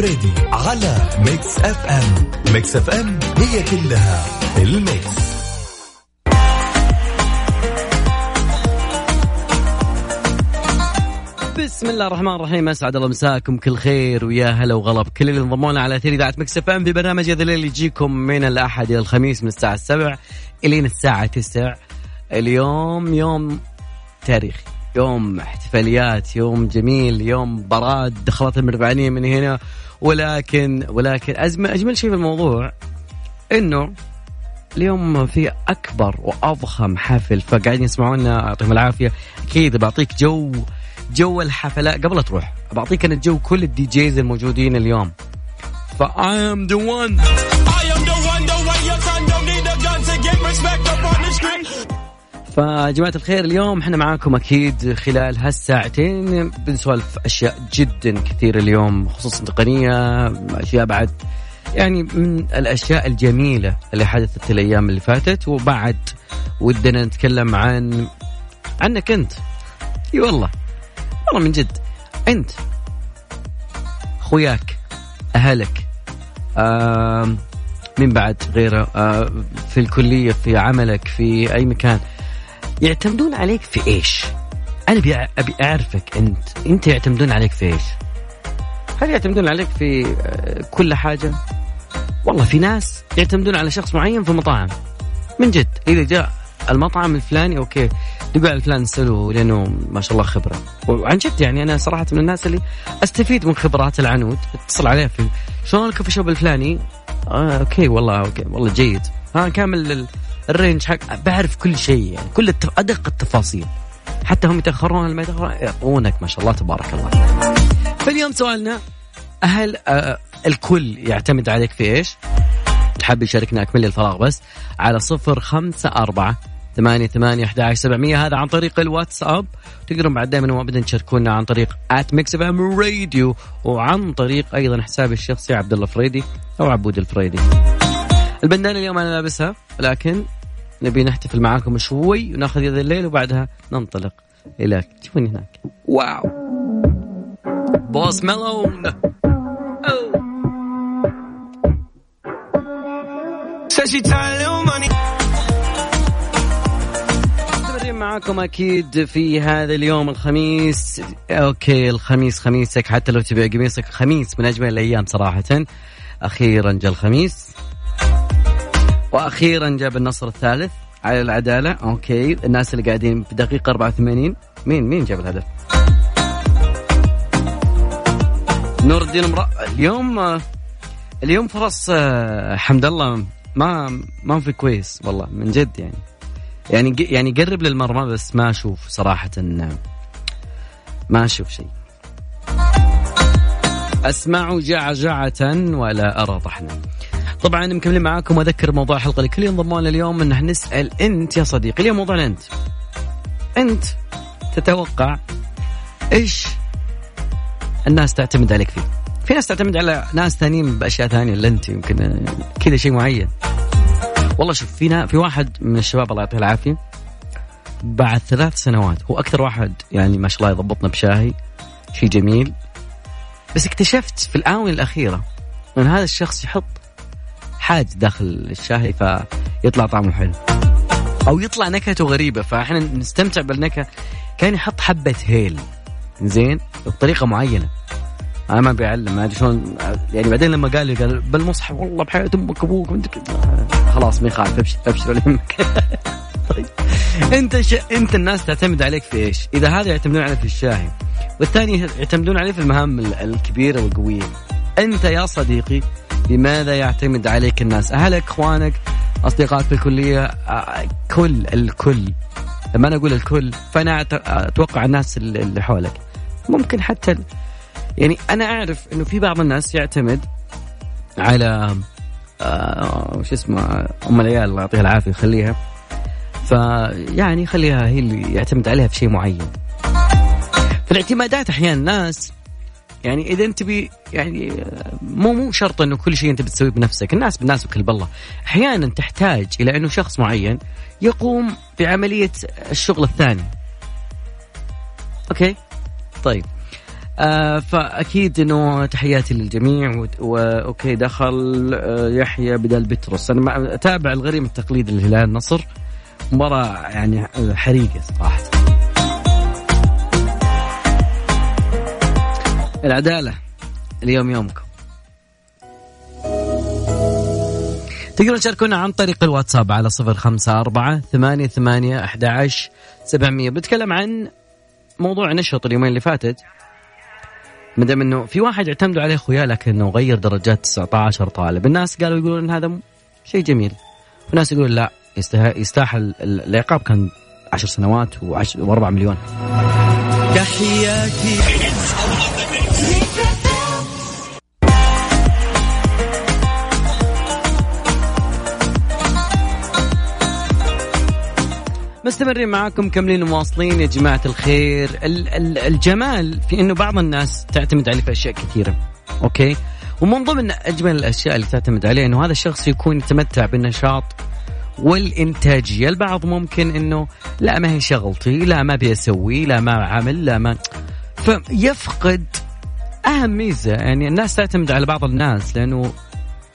الفريدي على Mix FM. Mix FM هي كلها ال mix. بسم الله الرحمن الرحيم. أسعد الله مساكم كل خير ويا هلا وغلا كل اللي انضموا لنا على اثير إذاعة Mix FM في برنامج هذا الليل يجيكم من الأحد إلى الخميس من الساعة 7 إلين الساعة 9 اليوم يوم تاريخي. يوم احتفاليات يوم جميل يوم براد دخلت المربعانيه من هنا. ولكن ولكن أزمة أجمل شيء في الموضوع إنه اليوم في أكبر وأضخم حفل فقاعدين يسمعونا يعطيهم العافية. أكيد بعطيك جو جو الحفلات قبل تروح. بعطيك أنا جو كل ال DJs الموجودين اليوم. ف I am the one. فجماعة الخير اليوم إحنا معاكم أكيد خلال هالساعتين بنسولف أشياء جدا كثير اليوم خصوصا تقنية أشياء بعد يعني من الأشياء الجميلة اللي حدثت الأيام اللي فاتت. وبعد ودنا نتكلم عن عنك أنت. إي والله والله من جد. أنت خوياك أهلك آه من بعد غيره آه في الكلية في عملك في أي مكان. يعتمدون عليك في إيش؟ أنا ابي أبي أعرفك أنت أنت يعتمدون عليك في إيش؟ هل يعتمدون عليك في آه، كل حاجة؟ والله في ناس يعتمدون على شخص معين في مطاعم من جد إذا جاء المطعم الفلاني okay تقول على فلان نسأله لأنه ما شاء الله خبرة وعن جد يعني أنا صراحة من الناس اللي أستفيد من خبرات العنود اتصل عليه في شلون ال coffee shop الفلاني آه okay والله okay والله جيد ها كامل ال range حق بعرف كل شيء يعني كل التف... أدق التفاصيل. حتى هم يتأخرون ما يتأخرون يعطونك ما شاء الله تبارك الله. فاليوم سؤالنا هل آه الكل يعتمد عليك في إيش؟ تحب يشاركنا أكمل الفراغ بس على صفر خمسة أربعة ثمانية ثمانية أحد سبعمية هذا عن طريق الواتساب. تقدرون بعد دائما وابدا تشاركونا عن طريق at Mix FM Radio وعن طريق أيضا حسابي الشخصي عبد الله فريدي أو عبود الفريدي. البندانه اليوم أنا لابسها لكن نبي نحتفل معاكم شوي وناخذ يد الليل وبعدها ننطلق إلى تشوفوني هناك. واو. بوس ميلون. She tired money. معاكم أكيد في هذا اليوم الخميس. أوكي الخميس خميسك حتى لو تبيع قميصك خميس من أجمل الأيام صراحة. أخيرا جاء الخميس. وأخيرا جاب النصر الثالث على العدالة. أوكي. الناس اللي قاعدين في دقيقة 84 مين مين جاب الهدف؟ نور الدين امرأ اليوم اليوم فرص آه، حمد الله ما ما في كويس والله من جد يعني. يعني يعني قرب للمرمى بس ما أشوف صراحة ما أشوف شيء. أسمع جعجعة ولا أرى طحنا. طبعا مكملين معاكم واذكر موضوع الحلقة لكل ينضمون اليوم إن نسأل أنت يا صديقي اليوم موضوعنا أنت. أنت تتوقع إيش الناس تعتمد عليك فيه؟ في ناس تعتمد على ناس ثانيين بأشياء ثانية الا أنت يمكن كذا شيء معين. والله شوف فينا في واحد من الشباب الله يعطيه العافية بعد ثلاث سنوات هو أكثر واحد يعني ما شاء الله يضبطنا بشاهي شيء جميل. بس اكتشفت في الآونة الأخيرة إن هذا الشخص يحط حاج داخل الشاي فيطلع طعمه حلو. أو يطلع نكهته غريبة فإحنا نستمتع بالنكهة. كان يحط حبة هيل زين؟ بطريقة معينة. أنا ما بيعلم ما أدري شلون. يعني بعدين لما قال لي قال بالمصحف والله بحياة أمك أبوك خلاص ما يخالف أبشر أبشر ولا يهمك. طيب أنت ش... أنت الناس تعتمد عليك في إيش؟ إذا هذا يعتمدون عليك في الشاي والثاني يعتمدون عليه في المهام الكبيرة والقوية. أنت يا صديقي لماذا يعتمد عليك الناس؟ اهلك، إخوانك، اصدقائك في الكلية، آه، كل الكل. لما أنا أقول الكل فأنا أتوقع الناس اللي حولك. ممكن حتى يعني أنا أعرف إنه في بعض الناس يعتمد على آه وش اسمه أم العيال الله يعطيها العافية يخليها. فيعني خليها هي اللي يعتمد عليها في شيء معين. فالاعتمادات أحيانا الناس يعني إذا أنت بي يعني مو مو شرط إنه كل شيء أنت بتسويه بنفسك. الناس بالناس وكلب الله أحيانا تحتاج إلى إنه شخص معين يقوم بعملية الشغل الثاني. okay؟ طيب. آه فأكيد إنه تحياتي للجميع و okay دخل آه يحيى بدل بتروس أنا أتابع الغريم التقليدي للهلال النصر مباراة يعني حريقة صراحة. العدالة اليوم يومكم. تقدرون تشاركونا عن طريق الواتساب على صفر خمسة أربعة ثمانية ثمانية أحد سبعمية. بنتكلم عن موضوع نشط اليومين اللي فاتت. ما دام إنه في واحد اعتمدوا عليه أخويا لكنه غير درجات 19 طالب، الناس قالوا يقولون هذا شيء جميل. وناس يقولون لا يستاهل العقاب. كان 10 سنوات و4 مليون. تحياتي. مستمرين معاكم مكملين ومواصلين يا جماعة الخير. الجمال في أنه بعض الناس تعتمد عليه في أشياء كثيرة أوكي؟ ومن ضمن أجمل الأشياء اللي تعتمد عليه أنه هذا الشخص يكون يتمتع بالنشاط والإنتاجية. البعض ممكن أنه لا ما هي شغلتي لا ما أبي أسوي لا ما عمل لا ما. فيفقد أهم ميزة يعني الناس تعتمد على بعض الناس لأنه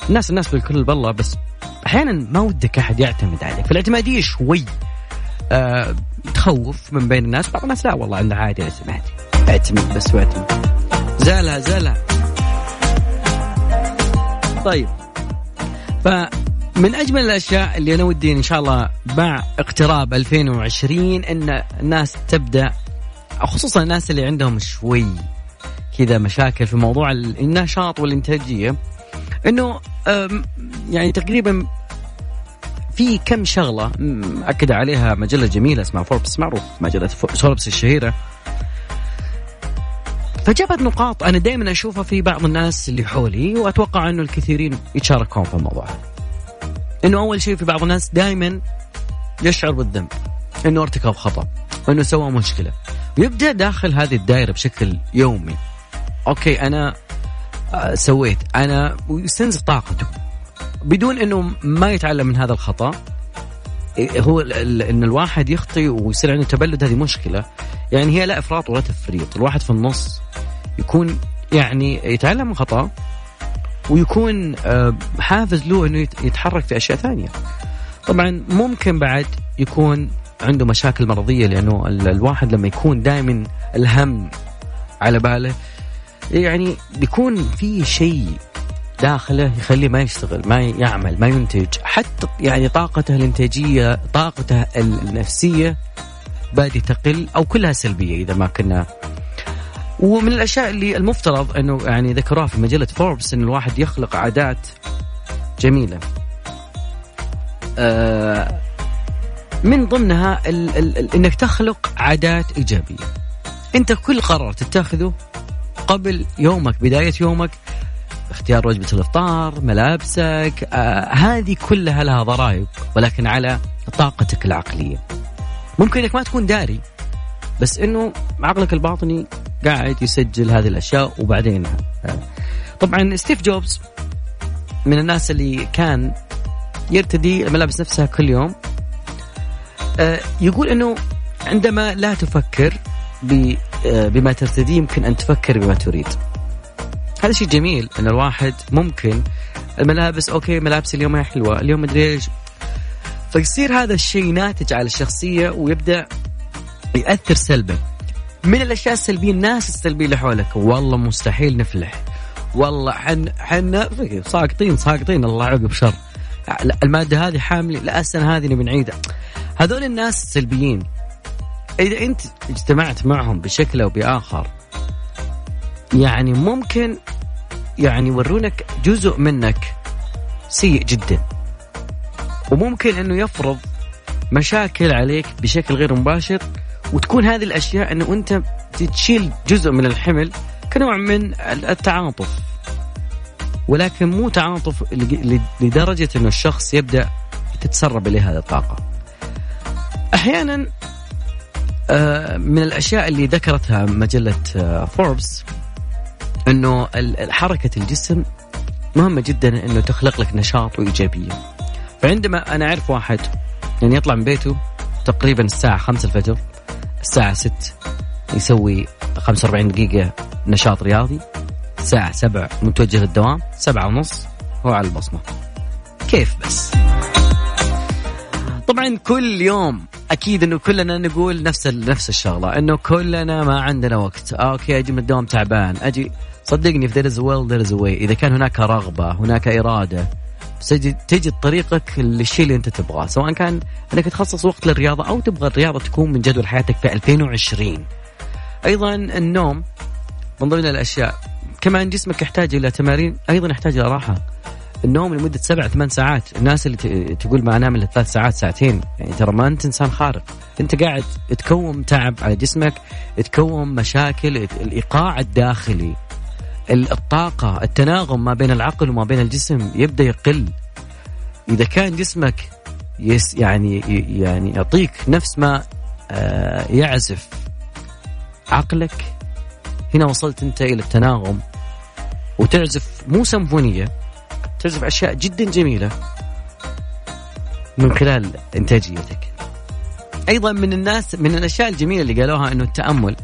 الناس الناس بالكل بالله بس أحيانا ما ودك أحد يعتمد عليك. فالاعتمادية شوي آه تخوف من بين الناس بعض الناس لا والله عنده عادي أنا سمعت. أعتمد بس وأعتمد. زالها زالها. طيب. فمن أجمل الأشياء اللي أنا ودي إن شاء الله مع اقتراب 2020 إن الناس تبدأ خصوصا الناس اللي عندهم شوي كذا مشاكل في موضوع النشاط والإنتاجية إنه يعني تقريبا في كم شغلة أكد عليها مجلة جميلة اسمها فوربس معروف مجلة فوربس الشهيرة. فجابت نقاط أنا دائما أشوفها في بعض الناس اللي حولي وأتوقع إنه الكثيرين يتشاركون في الموضوع. إنه أول شيء في بعض الناس دائما يشعر بالذنب إنه ارتكب خطأ إنه سوى مشكلة. ويبدا داخل هذه الدائره بشكل يومي. okay أنا آه، سويت أنا ويستنزف طاقته بدون إنه ما يتعلم من هذا الخطأ إيه، هو إن الواحد يخطي ويصير عنده تبلد هذه مشكلة. يعني هي لا إفراط ولا تفريط الواحد في النص يكون يعني يتعلم من خطأ ويكون آه، حافز له إنه يتحرك في أشياء ثانية. طبعا ممكن بعد يكون عنده مشاكل مرضية لأنه الواحد لما يكون دائما الهم على باله يعني بيكون في شيء داخله يخليه ما يشتغل ما يعمل ما ينتج. حتى يعني طاقته الإنتاجية طاقته النفسية بادي تقل أو كلها سلبية إذا ما كنا ومن الأشياء اللي المفترض إنه يعني ذكروها في مجلة فوربس إن الواحد يخلق عادات جميلة. آه من ضمنها ال ال ال إنك تخلق عادات إيجابية. أنت كل قرار تتخذه قبل يومك بداية يومك اختيار وجبة الإفطار ملابسك آه هذه كلها لها ضرائب ولكن على طاقتك العقلية. ممكن إنك ما تكون داري. بس إنه عقلك الباطني قاعد يسجل هذه الأشياء وبعدين آه. طبعا ستيف جوبز من الناس اللي كان يرتدي الملابس نفسها كل يوم آه يقول إنه عندما لا تفكر آه، بما ترتديه يمكن أن تفكر بما تريد هذا شيء جميل إن الواحد ممكن الملابس أوكي ملابس اليوم هي حلوة اليوم مدري إيش فيصير هذا الشيء ناتج على الشخصية ويبدأ يأثر سلبا. من الأشياء السلبية الناس السلبية اللي حولك. والله مستحيل نفلح. والله حن حن ساقطين ساقطين. الله عقب شر. المادة هذه حاملة. لا السنة هذه نبي نعيدها. هذول الناس السلبيين إذا أنت اجتمعت معهم بشكل أو بآخر يعني ممكن يعني يورونك جزء منك سيء جدا. وممكن إنه يفرض مشاكل عليك بشكل غير مباشر. وتكون هذه الأشياء إنه انت تشيل جزء من الحمل كنوع من التعاطف ولكن مو تعاطف لدرجة إنه الشخص يبدأ تتسرب إليه هذه الطاقة. أحيانا آه، من الأشياء اللي ذكرتها مجلة فوربس آه، إنه حركة الجسم مهمة جدا إنه تخلق لك نشاط وإيجابية فعندما أنا أعرف واحد يعني يطلع من بيته تقريبا الساعة 5 الفجر الساعة 6 يسوي 45 دقيقة نشاط رياضي. الساعة سبع متوجه للدوام. سبعة ونص هو على البصمة. كيف بس؟ طبعا كل يوم أكيد إنه كلنا نقول نفس نفس الشغلة إنه كلنا ما عندنا وقت. أوكي أجي من الدوام تعبان أجي صدقني في there is a will there is a way. إذا كان هناك رغبة هناك إرادة تجي تجي طريقك للشيء اللي انت تبغاه سواء كان انك تخصص وقت للرياضة أو تبغى الرياضة تكون من جدول حياتك في 2020 أيضا النوم من ضمن الأشياء. كمان جسمك يحتاج إلى تمارين أيضا يحتاج إلى راحة. النوم لمدة سبع ثمان ساعات. الناس اللي تقول ما أنام إلا ثلاث ساعات ساعتين. يعني ترى ما أنت إنسان خارق. أنت قاعد تكوم تعب على جسمك تكوم مشاكل الإيقاع الداخلي. الطاقة التناغم ما بين العقل وما بين الجسم يبدأ يقل. إذا كان جسمك يس يعني يعني يعطيك نفس ما آه، يعزف عقلك هنا وصلت أنت إلى التناغم. وتعزف مو سمفونية تعزف أشياء جدا جميلة من خلال إنتاجيتك. أيضا من الناس من الأشياء الجميلة اللي قالوها أنه التأمل.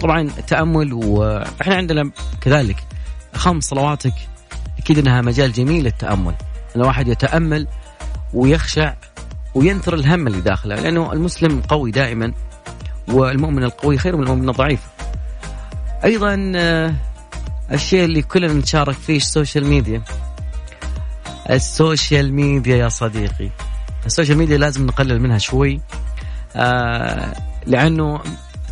طبعا التامل وإحنا عندنا كذلك خمس صلواتك أكيد إنها مجال جميل للتأمل. إن الواحد يتأمل ويخشع وينثر الهم اللي داخله لأنه المسلم قوي دائما والمؤمن القوي خير من المؤمن الضعيف. أيضا آه، الشيء اللي كلنا نتشارك فيه ال social media. ال social media يا صديقي. ال social media لازم نقلل منها شوي. آه لأنه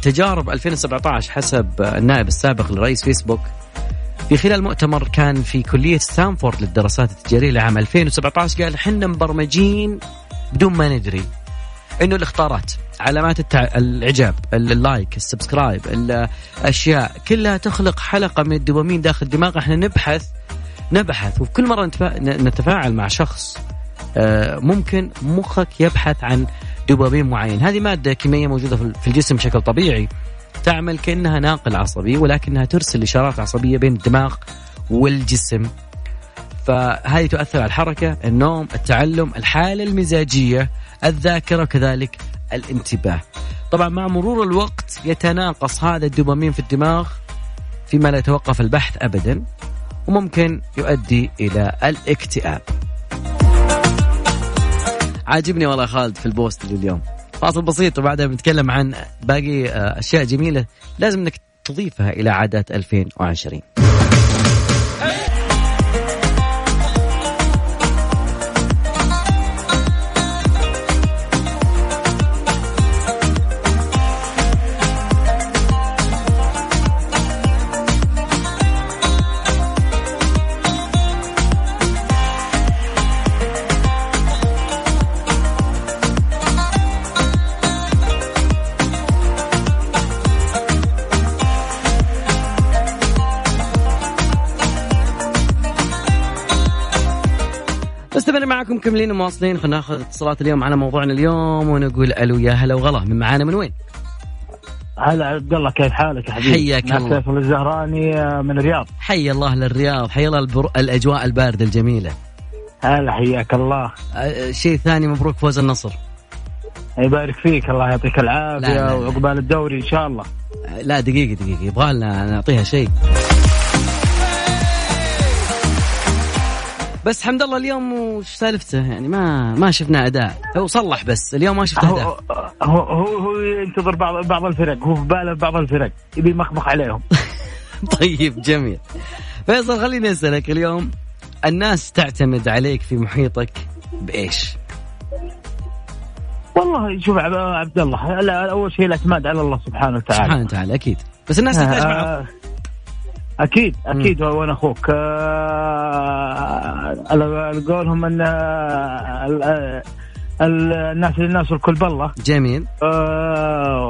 تجارب 2017 حسب النائب السابق لرئيس فيسبوك. في خلال مؤتمر كان في كلية ستانفورد للدراسات التجارية لعام 2017 قال حنا مبرمجين بدون ما ندري. إنه الإشعارات علامات التع... الإعجاب ال like ال subscribe الأشياء كلها تخلق حلقة من الدوبامين داخل الدماغ إحنا نبحث نبحث وكل مرة نتفا... نتفاعل مع شخص آه، ممكن مخك يبحث عن دوبامين معين. هذه مادة كيميائية موجودة في الجسم بشكل طبيعي. تعمل كأنها ناقل عصبي ولكنها ترسل إشارات عصبية بين الدماغ والجسم. فهذه تؤثر على الحركة النوم التعلم الحالة المزاجية الذاكرة وكذلك الانتباه. طبعا مع مرور الوقت يتناقص هذا الدوبامين في الدماغ فيما لا يتوقف البحث أبدا وممكن يؤدي إلى الاكتئاب. عاجبني والله خالد في البوست اليوم. فاصل بسيط وبعدها بنتكلم عن باقي آه، أشياء جميلة لازم إنك تضيفها إلى عادات 2020 مستمرين معكم كملين ومواصلين. خلينا ناخذ اتصالات اليوم على موضوعنا اليوم ونقول ألو يا هلا وغلا. من معانا من وين؟ هلا عبد الله كيف حالك يا حبيبي؟ حياك الله. فيصل الزهراني آه، من الرياض. حي الله للرياض حي الله البر... الأجواء الباردة الجميلة. هلا حياك الله. أه شيء ثاني مبروك فوز النصر. يبارك فيك الله يعطيك العافية وعقبال الدوري إن شاء الله. لا دقيقة دقيقة يبغى لنا نعطيها شيء. بس حمد الله اليوم وش سالفته؟ يعني ما ما شفنا أداء. هو صلح بس اليوم ما شفت أداء. هو هو هو ينتظر بعض بعض الفرق هو في باله بعض الفرق يبي يمخمخ عليهم. طيب جميل. فيصل خليني أسألك اليوم الناس تعتمد عليك في محيطك بإيش؟ والله شوف عبد الله أول شيء الأعتماد على الله سبحانه وتعالى. سبحانه وتعالى أكيد. بس الناس تحتاج أكيد أكيد وأنا أخوك. آه على قولهم إن آه، الناس الناس الكل بالله. جميل. آه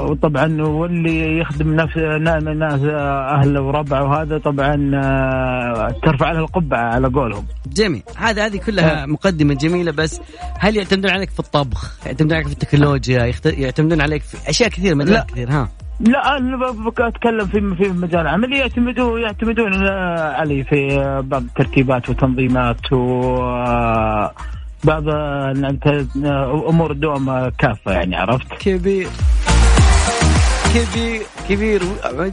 وطبعا واللي يخدم نفس الناس اهله وربعه وهذا طبعا آه ترفع له القبعة على قولهم. جميل. هذا هذه كلها مقدمة جميلة بس هل يعتمدون عليك في الطبخ؟ يعتمدون عليك في التكنولوجيا؟ يعتمدون عليك في أشياء كثير مجالات كثير ها؟ لا أنا أتكلم في في مجال عملي يعتمدون يعتمدون علي في بعض الترتيبات وتنظيمات و بعض أمور الدوام كافة يعني عرفت؟ كبير كبير كبير.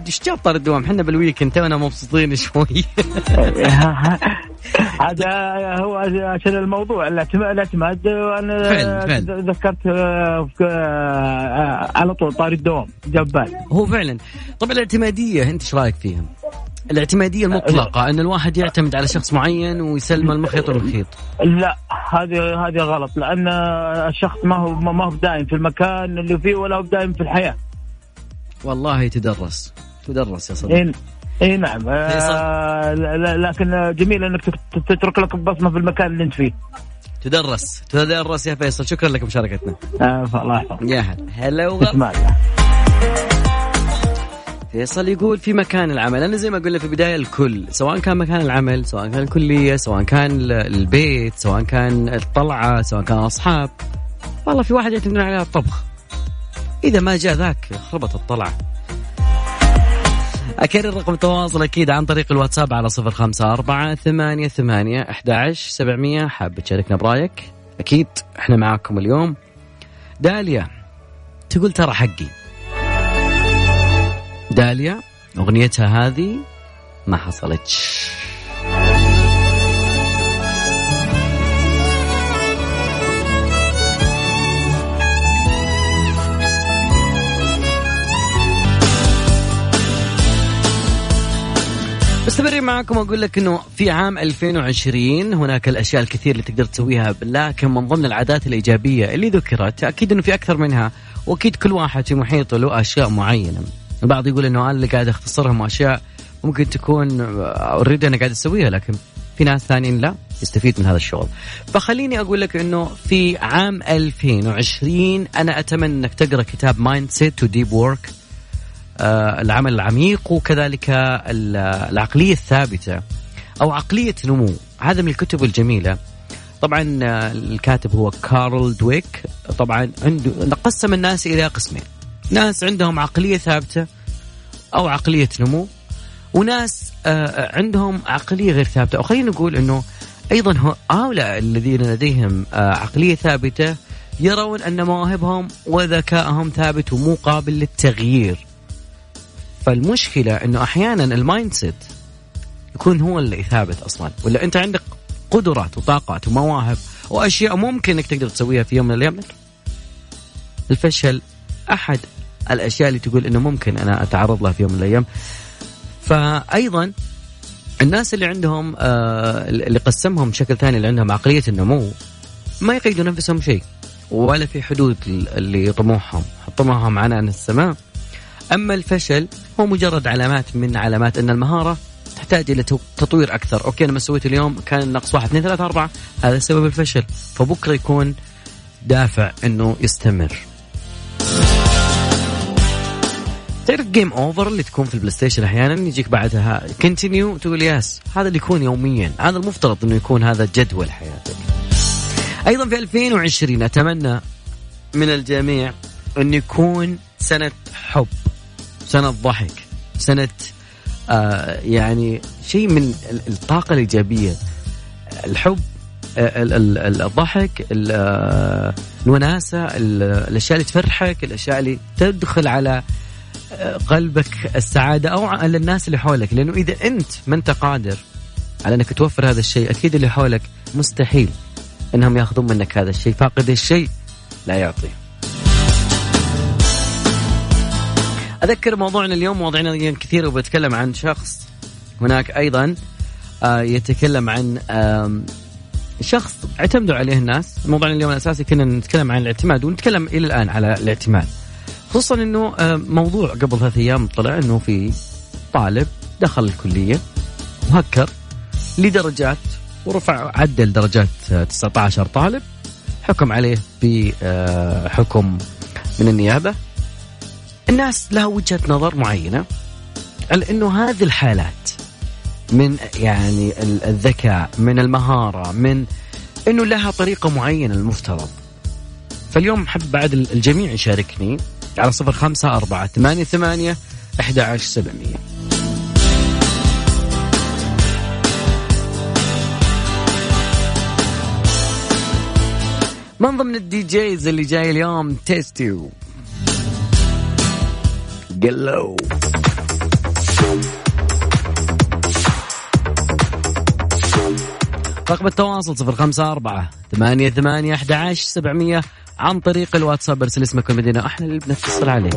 إيش جاب طار الدوام؟ إحنا بالويكند تونا مبسوطين شوي. هذا هو عشان الموضوع. الاعتماد الاعتماد أنا فعلا، فعلا. ذكرت آه، آه، على طول طاري الدوام. جاب بالي هو فعلا. طبعا الاعتمادية أنت إيش رأيك فيها؟ الاعتمادية المطلقة إن الواحد يعتمد على شخص معين ويسلم المخيط والمخيط. لا هذه هذه غلط. لأن الشخص ما هو ما هو دائم في المكان اللي فيه ولا هو دائم في الحياة. والله تدرس. تدرس يا صديقي. إي نعم. آه لكن جميل إنك تت- تترك لك بصمة في المكان اللي أنت فيه. تدرس. تدرس يا فيصل. شكرا لك مشاركتنا. آه فالله يحفظك. يا هلا. هلا وغلا الله. فيصل يقول في مكان العمل. أنا زي ما قلنا في البداية الكل سواء كان مكان العمل سواء كان الكلية سواء كان ال- البيت سواء كان الطلعة سواء كان أصحاب. والله في واحد يعتمدون على الطبخ. إذا ما جاء ذاك خربت الطلعة. أكرر رقم التواصل أكيد عن طريق الواتساب على صفر خمسة أربعة ثمانية ثمانية أحد سبعمية. حاب تشاركنا برأيك؟ أكيد إحنا معاكم اليوم. داليا تقول ترى حقي. داليا أغنيتها هذه ما حصلتش. مستمرين معاكم وأقول لك إنه في عام 2020 هناك الأشياء الكثير اللي تقدر تسويها لكن من ضمن العادات الإيجابية اللي ذكرت أكيد إنه في أكثر منها وأكيد كل واحد في محيطه له أشياء معينة. البعض يقول إنه أنا اللي قاعد أختصرهم أشياء ممكن تكون already أنا قاعد أسويها لكن في ناس ثانيين لا يستفيد من هذا الشغل. فخليني أقول لك إنه في عام 2020 أنا أتمنى إنك تقرأ كتاب mindset تو deep work آه، العمل العميق وكذلك ال- العقلية الثابتة أو عقلية نمو. هذا من الكتب الجميلة. طبعا آه، الكاتب هو كارل دويك. طبعا عنده قسم الناس إلى قسمين. ناس عندهم عقلية ثابتة أو عقلية نمو وناس آه، عندهم عقلية غير ثابتة. أو خلينا نقول أنه أيضا هو- هؤلاء الذين لديهم آه، عقلية ثابتة يرون أن مواهبهم وذكائهم ثابت ومو قابل للتغيير. فالمشكلة إنه أحيانا ال mindset يكون هو اللي ثابت أصلا. ولا أنت عندك قدرات وطاقات ومواهب وأشياء ممكن إنك تقدر تسويها في يوم من الأيام. الفشل أحد الأشياء اللي تقول إنه ممكن أنا أتعرض لها في يوم من الأيام. فايضا الناس اللي عندهم آه اللي قسمهم بشكل ثاني اللي عندهم عقلية النمو ما يقيدوا نفسهم شيء ولا في حدود اللي طموحهم طموحهم عنان السماء. أما الفشل هو مجرد علامات من علامات أن المهارة تحتاج تو- تطوير أكثر، okay أنا ما سويت اليوم كان النقص واحد اثنين ثلاثة أربعة، هذا سبب الفشل، فبكرة يكون دافع إنه يستمر. تعرف game over اللي تكون في البلاي ستيشن أحيانا؟ يجيك بعدها continue تقول yes هذا اللي يكون يوميا، هذا المفترض إنه يكون هذا جدول حياتك. أيضا في 2020 أتمنى من الجميع انه يكون سنة حب. سنة ضحك سنة آه يعني شيء من ال- الطاقة الإيجابية. الحب آه، ال- ال- ال- الضحك ال- آه، الوناسة ال- الأشياء اللي تفرحك الأشياء اللي تدخل على آه، قلبك السعادة أو على الناس اللي حولك. لأنه إذا أنت ما أنت قادر على أنك توفر هذا الشيء أكيد اللي حولك مستحيل أنهم يأخذون منك هذا الشيء. فاقد الشيء لا يعطيه أذكر موضوعنا اليوم مواضيعنا كثيره وبتكلم عن شخص هناك أيضا آه، يتكلم عن شخص اعتمدوا عليه الناس. موضوعنا اليوم الأساسي كنا نتكلم عن الاعتماد ونتكلم إلى الآن على الاعتماد. خصوصا إنه آه، موضوع قبل ثلاث أيام طلع إنه في طالب دخل الكلية وهكر لدرجات ورفع عدل درجات آه، 19 طالب حكم عليه بحكم من النيابة. الناس لها وجهة نظر معينة. على إنه هذه الحالات من يعني ال- الذكاء من المهارة من إنه لها طريقة معينة المفترض فاليوم حب بعد ال- الجميع يشاركني على صفر خمسة أربعة ثمانية ثمانية أحد عشر سبعمية. من ضمن الدي جيز اللي جاي اليوم تيستيو قلو رقم التواصل صفر خمسة أربعة ثمانية ثمانية أحد عشر سبعمية عن طريق الواتساب. ارسل اسمك والمدينة إحنا اللي بنتصل عليك.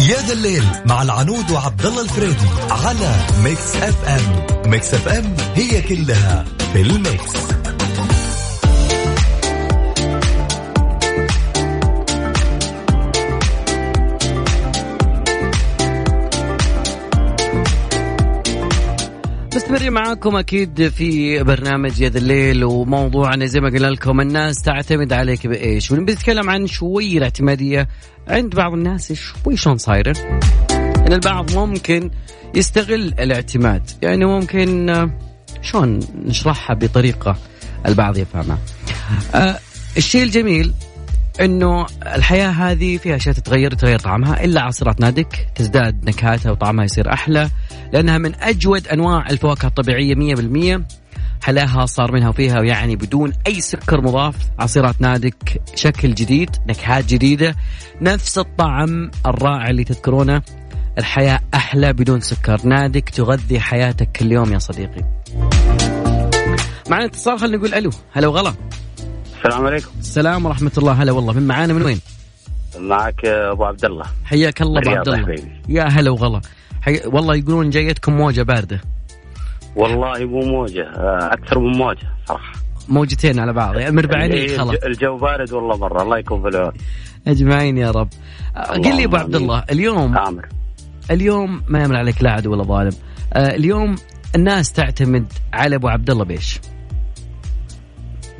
يا ذا الليل مع العنود وعبد الله الفريدي على ميكس أف أم. ميكس أف أم هي كلها في الميكس. مستمرين معاكم أكيد في برنامج ذا الليل وموضوعنا زي ما قلنا لكم الناس تعتمد عليك بإيش؟ ونتكلم عن شوي الاعتمادية عند بعض الناس شوي شلون صايرة؟ إن البعض ممكن يستغل الاعتماد يعني ممكن آه، شلون نشرحها بطريقة البعض يفهمها. أه الشيء الجميل إنه الحياة هذه فيها أشياء تتغير تغير طعمها إلا عصيرات نادك تزداد نكهاتها وطعمها يصير أحلى لأنها من أجود أنواع الفواكه الطبيعية 100% حلاها صار منها وفيها يعني بدون أي سكر مضاف. عصيرات نادك شكل جديد نكهات جديدة نفس الطعم الرائع اللي تذكرونه. الحياة أحلى بدون سكر. نادك تغذي حياتك كل يوم يا صديقي. معنا اتصال خلينا نقول ألو. هلا وغلا. السلام عليكم. السلام ورحمة الله. هلا والله. من معانا من وين؟ معك أبو عبد الله. حياك الله أبو عبد الله. يا هلا وغلا. حي... والله يقولون جايتكم موجة باردة. والله مو موجة آه، أكثر من موجة صراحة. موجتين على بعض. يعني مربعين إيه، خلاص. الجو بارد والله مرة. الله يكون في العون. أجمعين يا رب. قل لي أبو عبد الله اليوم عامر اليوم ما يمنع عليك لا عدو ولا ظالم. آه اليوم الناس تعتمد على أبو عبد الله بإيش؟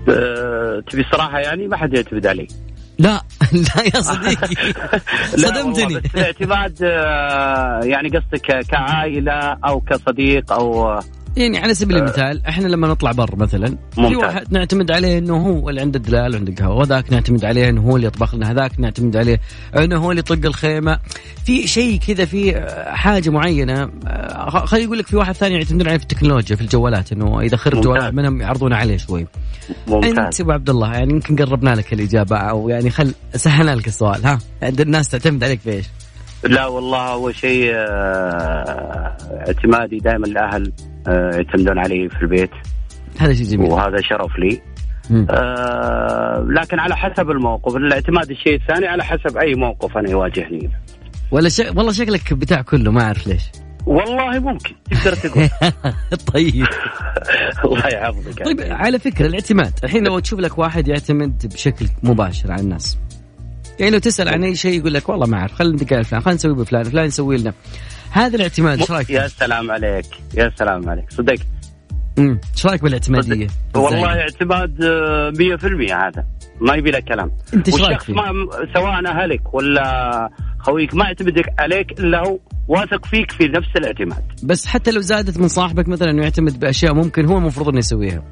أه تبي صراحة يعني ما حد يعتمد علي. لا لا يا صديقي. صدمتني. بس الاعتماد آه، يعني قصدك كعائلة أو كصديق أو يعني على سبيل آه. المثال إحنا لما نطلع بر مثلا ممتاز. في واحد نعتمد عليه إنه هو اللي عنده الدلال وعنده القهوه وذاك نعتمد عليه إنه هو اللي يطبخ لنا هذاك نعتمد عليه إنه هو اللي يطق الخيمة في شيء كذا في حاجة معينة آه، خليني أقول لك في واحد ثاني يعتمدون عليه في التكنولوجيا في الجوالات إنه إذا خرج جوال منهم يعرضون عليه شوي ممتاز. أنت أبو عبد الله يعني يمكن قربنا لك الإجابة أو يعني خل سهلنا لك السؤال ها عند الناس تعتمد عليك في إيش؟ لا والله أول شيء آه، اعتمادي دائما الاهل آه، يعتمدون علي في البيت. هذا شيء جميل. وهذا شرف لي. آه لكن على حسب الموقف. الاعتماد الشيء الثاني على حسب أي موقف أنا يواجهني. ولا ش... والله شكلك بتاع كله ما أعرف ليش. والله ممكن تقدر تقول. طيب. الله يحفظك. طيب على فكرة الاعتماد. الحين لو تشوف لك واحد يعتمد بشكل مباشر على الناس. يعني لو تسأل عن أي شيء يقول لك والله ما أعرف خلينا ندق على فلان خلينا نسوي بفلان فلان يسوي لنا. هذا الاعتماد إيش رأيك؟ يا سلام عليك يا سلام عليك. صدقت امم إيش رأيك بالاعتمادية؟ والله اعتماد 100% آه، هذا. ما يبي لك كلام. أنت إيش رأيك فيه؟ ما سواء أهلك ولا خويك ما يعتمد عليك إلا هو واثق فيك في نفس الاعتماد. بس حتى لو زادت من صاحبك مثلا إنه يعتمد بأشياء ممكن هو المفروض إنه يسويها.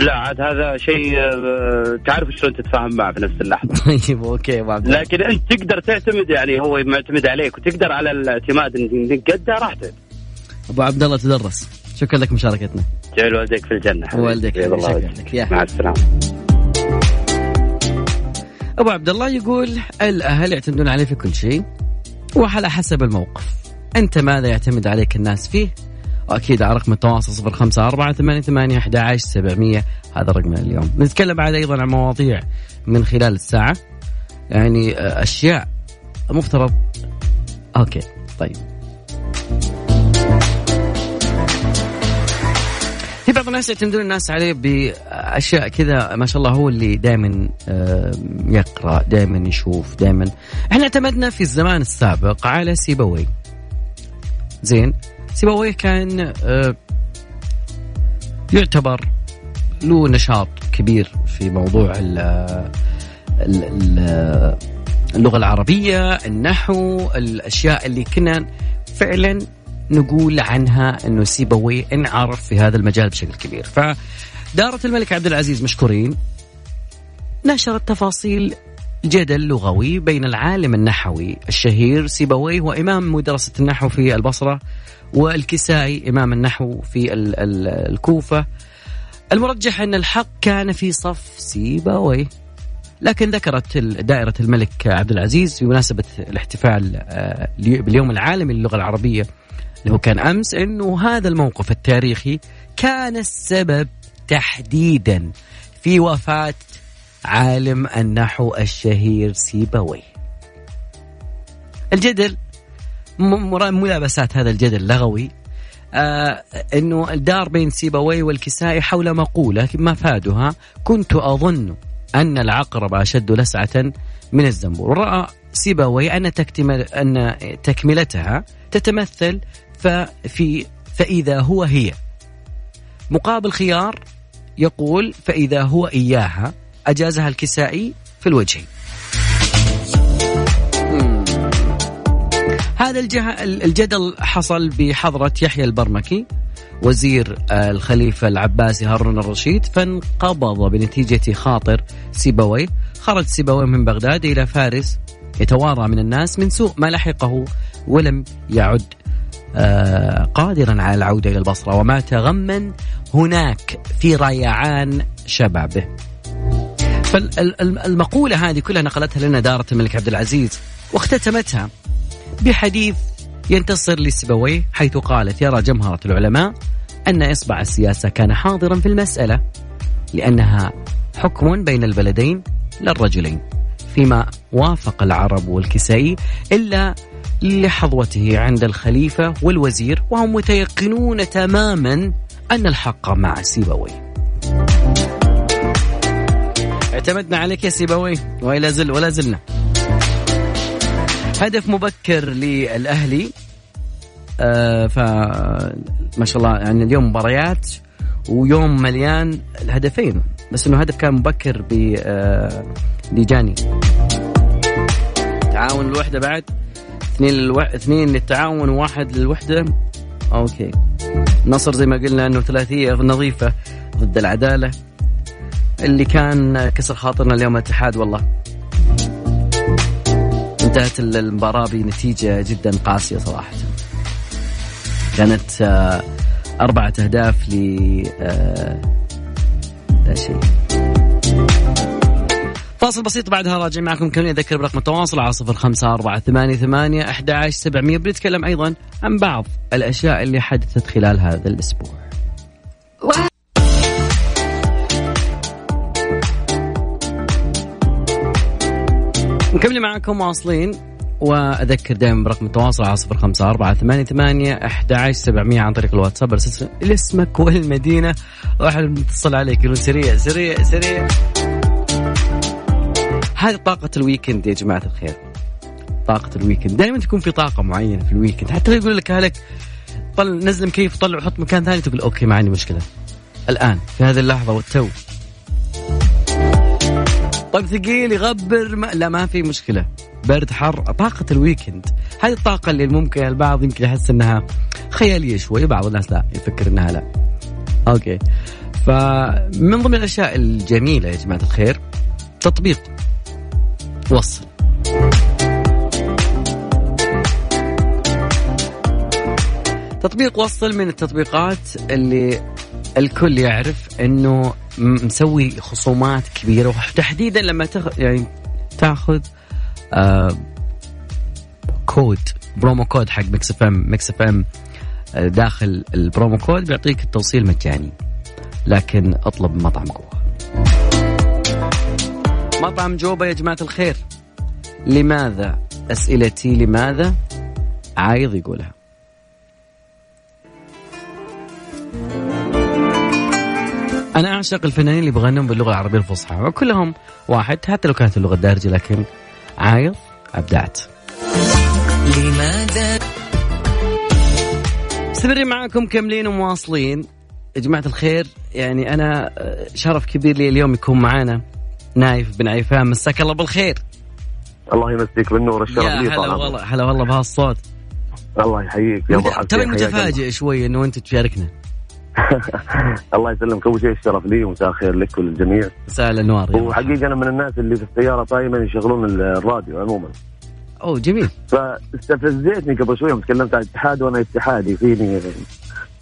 لا عاد هذا شيء آه، تعرف شلون تتفاهم معه في نفس اللحظة. طيب أوكي أبو لكن أنت تقدر تعتمد يعني هو معتمد عليك وتقدر على الاعتماد إنك قده راحتك. أبو عبد الله تدرس. شكرا لك مشاركتنا. جعل والديك في الجنة. والديك شكرا لك. مع السلامة. أبو عبد الله يقول الأهل يعتمدون عليه في كل شيء وعلى حسب الموقف. أنت ماذا يعتمد عليك الناس فيه؟ وأكيد على رقم التواصل صفر خمسة أربعة ثمانية ثمانية أحد عشر سبعمية. هذا رقمنا اليوم. نتكلم بعد أيضا عن مواضيع من خلال الساعة. يعني آه، أشياء مفترض. أوكي طيب. في بعض الناس يعتمدون الناس عليه بأشياء كذا ما شاء الله هو اللي دائما يقرأ دائما يشوف دائما إحنا اعتمدنا في الزمان السابق على سيبوي. زين؟ سيبويه كان آه، يعتبر له نشاط كبير في موضوع اللغة العربية النحو الأشياء اللي كنا فعلا نقول عنها أنه سيبويه انعرف في هذا المجال بشكل كبير. فدارة الملك عبد العزيز مشكورين. نشرت تفاصيل جدل لغوي بين العالم النحوي الشهير سيبويه وإمام مدرسة النحو في البصرة والكسائي إمام النحو في الكوفة. المرجح أن الحق كان في صف سيبويه لكن ذكرت دائرة الملك عبد العزيز بمناسبة الاحتفال آه، باليوم العالمي للغة العربية اللي هو كان أمس أنه هذا الموقف التاريخي كان السبب تحديدا في وفاة عالم النحو الشهير سيبويه الجدل ملابسات هذا الجدل اللغوي آه إنه الدار بين سيبويه والكسائي حول مقولة مفادها كنت أظن أن العقرب أشد لسعة من الزنبور. وراى سيبويه أن تكتمل أن تكملتها تتمثل ففي فإذا هو هي. مقابل خيار يقول فإذا هو إياها أجازها الكسائي في الوجه. هذا الجدل حصل بحضرة يحيى البرمكي وزير الخليفة العباسي هارون الرشيد فانقبض بنتيجة خاطر سيبويه خرج سيبويه من بغداد إلى فارس يتوارى من الناس من سوء ما لحقه ولم يعد آه، قادرا على العودة إلى البصرة ومات غما هناك في ريعان شبابه. فالمقولة هذه كلها نقلتها لنا دارة الملك عبد العزيز واختتمتها. بحديث ينتصر لسبويه حيث قالت يرى جمهرة العلماء أن إصبع السياسة كان حاضرا في المسألة لأنها حكم بين البلدين للرجلين فيما وافق العرب والكسائي إلا لحظوته عند الخليفة والوزير وهم متيقنون تماما أن الحق مع سيبويه اعتمدنا عليك يا سيبوي ولا زل ولا زلنا. هدف مبكر للأهلي. آه ف ما شاء الله يعني اليوم مباريات ويوم مليان الهدفين. بس إنه هدف كان مبكر ب آه لجاني. تعاون الوحدة بعد. اثنين للو... اثنين للتعاون وواحد للوحدة. أوكي. نصر زي ما قلنا إنه ثلاثية نظيفة ضد العدالة. اللي كان كسر خاطرنا اليوم الاتحاد والله. انتهت المباراة بنتيجة جدا قاسية صراحة. كانت آه، أربعة أهداف ل آه، لا شيء. فاصل بسيط بعدها راجع معكم كم أذكر برقم التواصل على صفر خمسة أربعة ثمانية ثمانية أحد عشر سبعمية بنتكلم أيضا عن بعض الأشياء اللي حدثت خلال هذا الأسبوع. مكملين معكم واصلين. وأذكر دائما برقم التواصل على صفر خمسة أربعة ثمانية ثمانية أحد سبعمية عن طريق الواتساب. أرسل اسمك والمدينة. واحد متصل عليك يقول سريع سريع سريع. هذه طاقة ال weekend يا جماعة الخير. طاقة ال weekend. دائما تكون في طاقة معينة في ال weekend. حتى لو يقول لك أهلك طل نزل مكيف طلع وحط مكان ثاني. تقول okay ما عندي مشكلة. الآن في هذه اللحظة والتو طيب ثقيل يغبر ما... لا ما في مشكلة. برد حر طاقة ال weekend هذه الطاقة اللي ممكن البعض يمكن يحس إنها خيالية شوي بعض الناس لا يفكر إنها لا. okay. فمن ضمن الأشياء الجميلة يا جماعة الخير تطبيق وصل. تطبيق وصل من التطبيقات اللي الكل يعرف إنه مسوي خصومات كبيرة وتحديدا لما تخ... يعني تاخذ آه code promo code حق ميكس إف إم. ميكس إف إم داخل ال promo code بيعطيك التوصيل مجاني لكن اطلب مطعم جوه مطعم جوبا يا جماعة الخير. لماذا؟ أسئلتي لماذا؟ عايض يقولها. أنا أعشق الفنانين اللي بغنون باللغة العربية الفصحى وكلهم واحد حتى لو كانت اللغة الدارجة لكن عايض أبدعت. لماذا؟ مستمرين معكم كاملين ومواصلين. يا جماعة الخير يعني أنا آه، شرف كبير لي اليوم يكون معانا نايف بن عيفان. مساك الله بالخير. الله يمسيك بالنور الشرف لي هلا والله هلا والله بهالصوت. الله يحييك يا أبو ترى متفاجئ شوي إنه أنت تشاركنا. الله يسلمك. اول شيء الشرف لي ومساء الخير لك وللجميع. مساء الأنوار وحقيقة أنا من الناس اللي في السيارة دائما يشغلون الراديو عموما. اوه جميل. فاستفزيتني قبل شوي يوم تكلمت عن الاتحاد وأنا اتحادي. فيني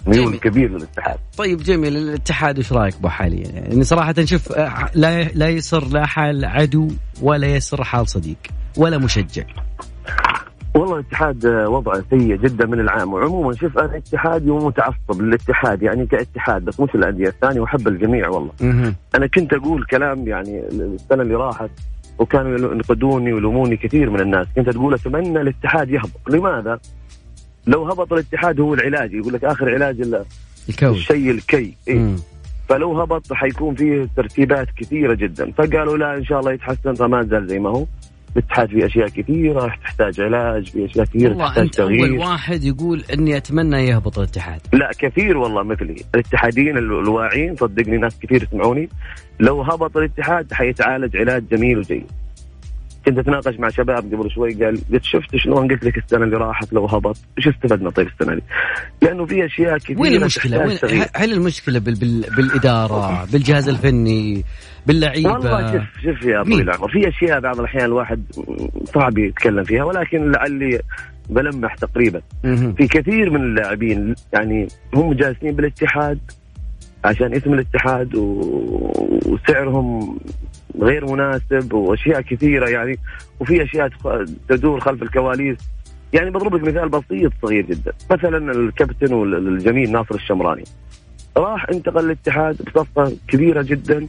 ميول. كبير للاتحاد. طيب جميل. الاتحاد وش رأيك بو حاليا؟ يعني صراحة شوف آه، لا لا يسر لا حال عدو ولا يسر حال صديق ولا مشجع. والله الاتحاد آه، وضعه سيء جدا من العام. وعموما شوف أنا اتحادي ومتعصب للاتحاد يعني كاتحاد بس مش الأندية الثانية وأحب الجميع والله. أنا كنت أقول كلام يعني السنة اللي راحت وكانوا ينقدوني ويلوموني كثير من الناس. كنت تقول أتمنى الاتحاد يهبط. لماذا؟ لو هبط الاتحاد هو العلاج. يقول لك آخر علاج ال- الكوي. الشيء الكي. إيه؟ فلو هبط حيكون فيه ترتيبات كثيرة جدا. فقالوا لا إن شاء الله يتحسن فما زال زي ما هو. الاتحاد في اشياء كثيرة تحتاج علاج في اشياء كثيره تحتاج أول تغيير واحد يقول إني أتمنى يهبط الاتحاد. لا كثير والله مثلي الاتحاديين ال- الواعيين صدقني ناس كثير يسمعوني لو هبط الاتحاد حيتعالج علاج جميل وجيد كنت أتناقش مع شباب قبل شوي قال قلت شفت شلون قلت لك السنة اللي راحت لو هبط إيش استفدنا طيب السنة دي؟ لأنه في أشياء كثيرة وين المشكلة؟ تحتاج وين. هل المشكلة بال... بال... بالإدارة، بالجهاز الفني، باللعيبة؟ والله شوف شوف يا مين؟ العمر في أشياء بعض الأحيان الواحد صعب يتكلم فيها ولكن لعلي بلمح تقريبا مهم. في كثير من اللاعبين يعني هم جالسين بالاتحاد عشان اسم الاتحاد و... وسعرهم غير مناسب وأشياء كثيرة يعني وفي أشياء تدور خلف الكواليس يعني بضرب لك مثال بسيط صغير جدا مثلا الكابتن والجميل ناصر الشمراني راح انتقل للاتحاد بصفقة كبيرة جدا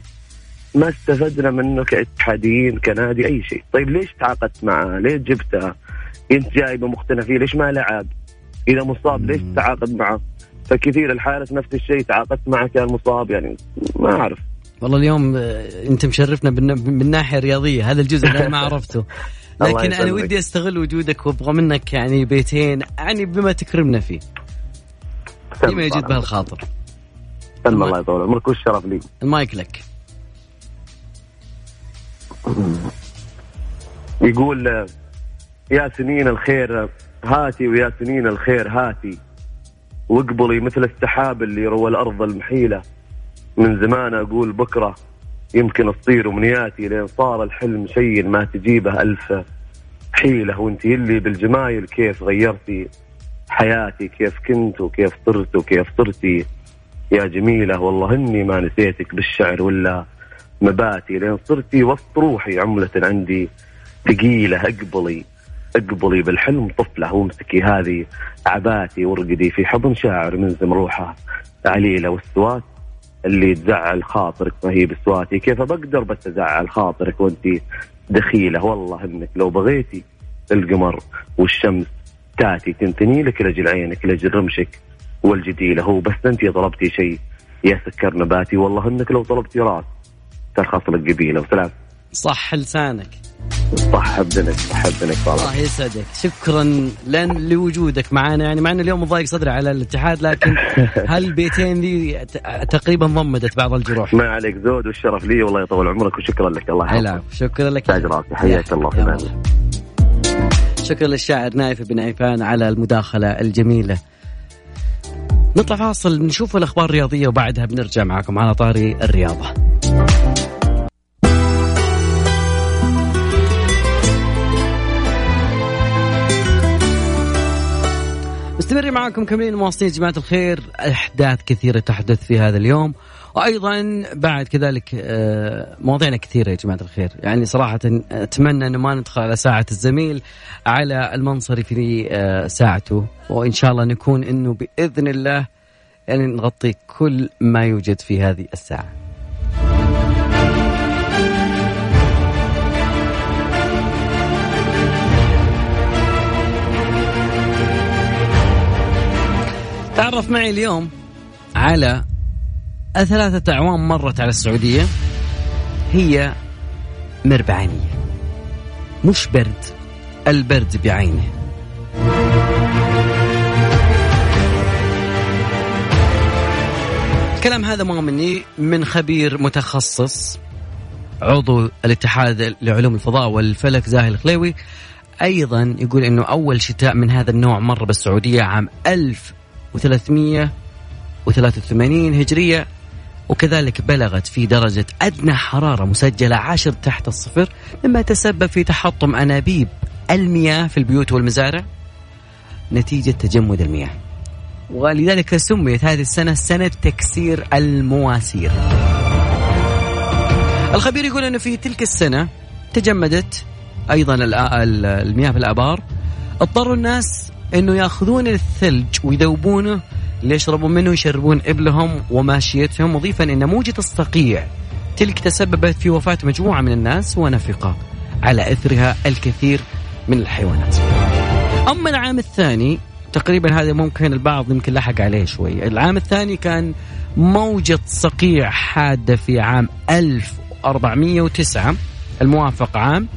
ما استفدنا منه كاتحاديين كنادي أي شيء. طيب ليش تعاقدت معه؟ ليش جبته؟ أنت جايبه مقتنع فيه ليش ما لعب؟ إذا مصاب ليش تعاقد معه؟ فكثير الحارس نفس الشيء تعاقدت معه كان مصاب يعني ما أعرف. والله اليوم آه، انت مشرفنا من الناحيه الرياضيه هذا الجزء اللي أنا ما عرفته. لكن أنا. ودي أستغل وجودك وأبغى منك يعني بيتين يعني بما تكرمنا فيه. فيما يجد به الخاطر الله يطول عمرك والشرف لي. المايك لك. يقول يا سنين الخير هاتي ويا سنين الخير هاتي. واقبلي مثل السحاب اللي روى الأرض المحيلة. من زمان أقول بكرة يمكن تصير أمنياتي لين صار الحلم شيء ما تجيبه ألف حيلة. وانت اللي بالجمايل كيف غيرتي حياتي؟ كيف كنت وكيف صرت وكيف صرتي؟ يا جميلة والله إني ما نسيتك بالشعر ولا مباتي لين صرتي وسط روحي عملة عندي ثقيلة أقبلي أقبلي بالحلم طفلة وامسكي هذه عباتي وارقدي في حضن شاعر من روحه. عليله والسوات اللي تزعل خاطرك ما هي بسواتي كيف بقدر بس أزعل خاطرك وأنت دخيلة؟ والله إنك لو بغيتي القمر والشمس تاتي تنتني لك لاجل عينك لاجل رمشك والجديلة. هو بس أنت طلبتي شيء يا سكر نباتي والله إنك لو طلبتي راس ترخص لك قبيله وسلام صح لسانك. صح ابدنك صح والله. الله يسعدك. شكرا لن لوجودك معنا يعني مع إنه اليوم ضايق صدري على الاتحاد لكن هالبيتين ذي تقريبا ضمدت بعض الجروح؟ ما عليك زود والشرف لي والله يطول عمرك وشكرا لك. الله يحفظك. شكرا لك. تاج راسي. حياك الله في. شكرا للشاعر نايف بن عيفان على المداخلة الجميلة. نطلع فاصل نشوف الأخبار الرياضية وبعدها بنرجع معكم على طاري الرياضة. مستمرين معكم كملين مواصلين جماعة الخير. أحداث كثيرة تحدث في هذا اليوم. وأيضا بعد كذلك آه، مواضيعنا كثيرة يا جماعة الخير. يعني صراحة أتمنى أنه ما ندخل على ساعة الزميل على المنصري في آه، ساعته. وإن شاء الله نكون أنه بإذن الله يعني نغطي كل ما يوجد في هذه الساعة. تعرف معي اليوم على ثلاثة أعوام مرت على السعودية. هي مربعانية. مش برد البرد بعينه. الكلام هذا ما مني من خبير متخصص عضو الاتحاد لعلوم الفضاء والفلك زاهي الخليوي. أيضا يقول إنه أول شتاء من هذا النوع مر بالسعودية عام 1383 هجرية وكذلك بلغت في درجة أدنى حرارة مسجلة عشر تحت الصفر مما تسبب في تحطم أنابيب المياه في البيوت والمزارع. نتيجة تجمد المياه. ولذلك سميت هذه السنة سنة تكسير المواسير. الخبير يقول أنه في تلك السنة تجمدت أيضا المياه في الآبار. اضطروا الناس أنه يأخذون الثلج ويذوبونه ليشربون منه ويشربون إبلهم وماشيتهم مضيفا أن موجة الصقيع تلك تسببت في وفاة مجموعة من الناس ونفقة على إثرها الكثير من الحيوانات. أما العام الثاني تقريبا هذا ممكن البعض يمكن لحق عليه شوي. العام الثاني كان موجة صقيع حادة في عام 1409 الموافق عام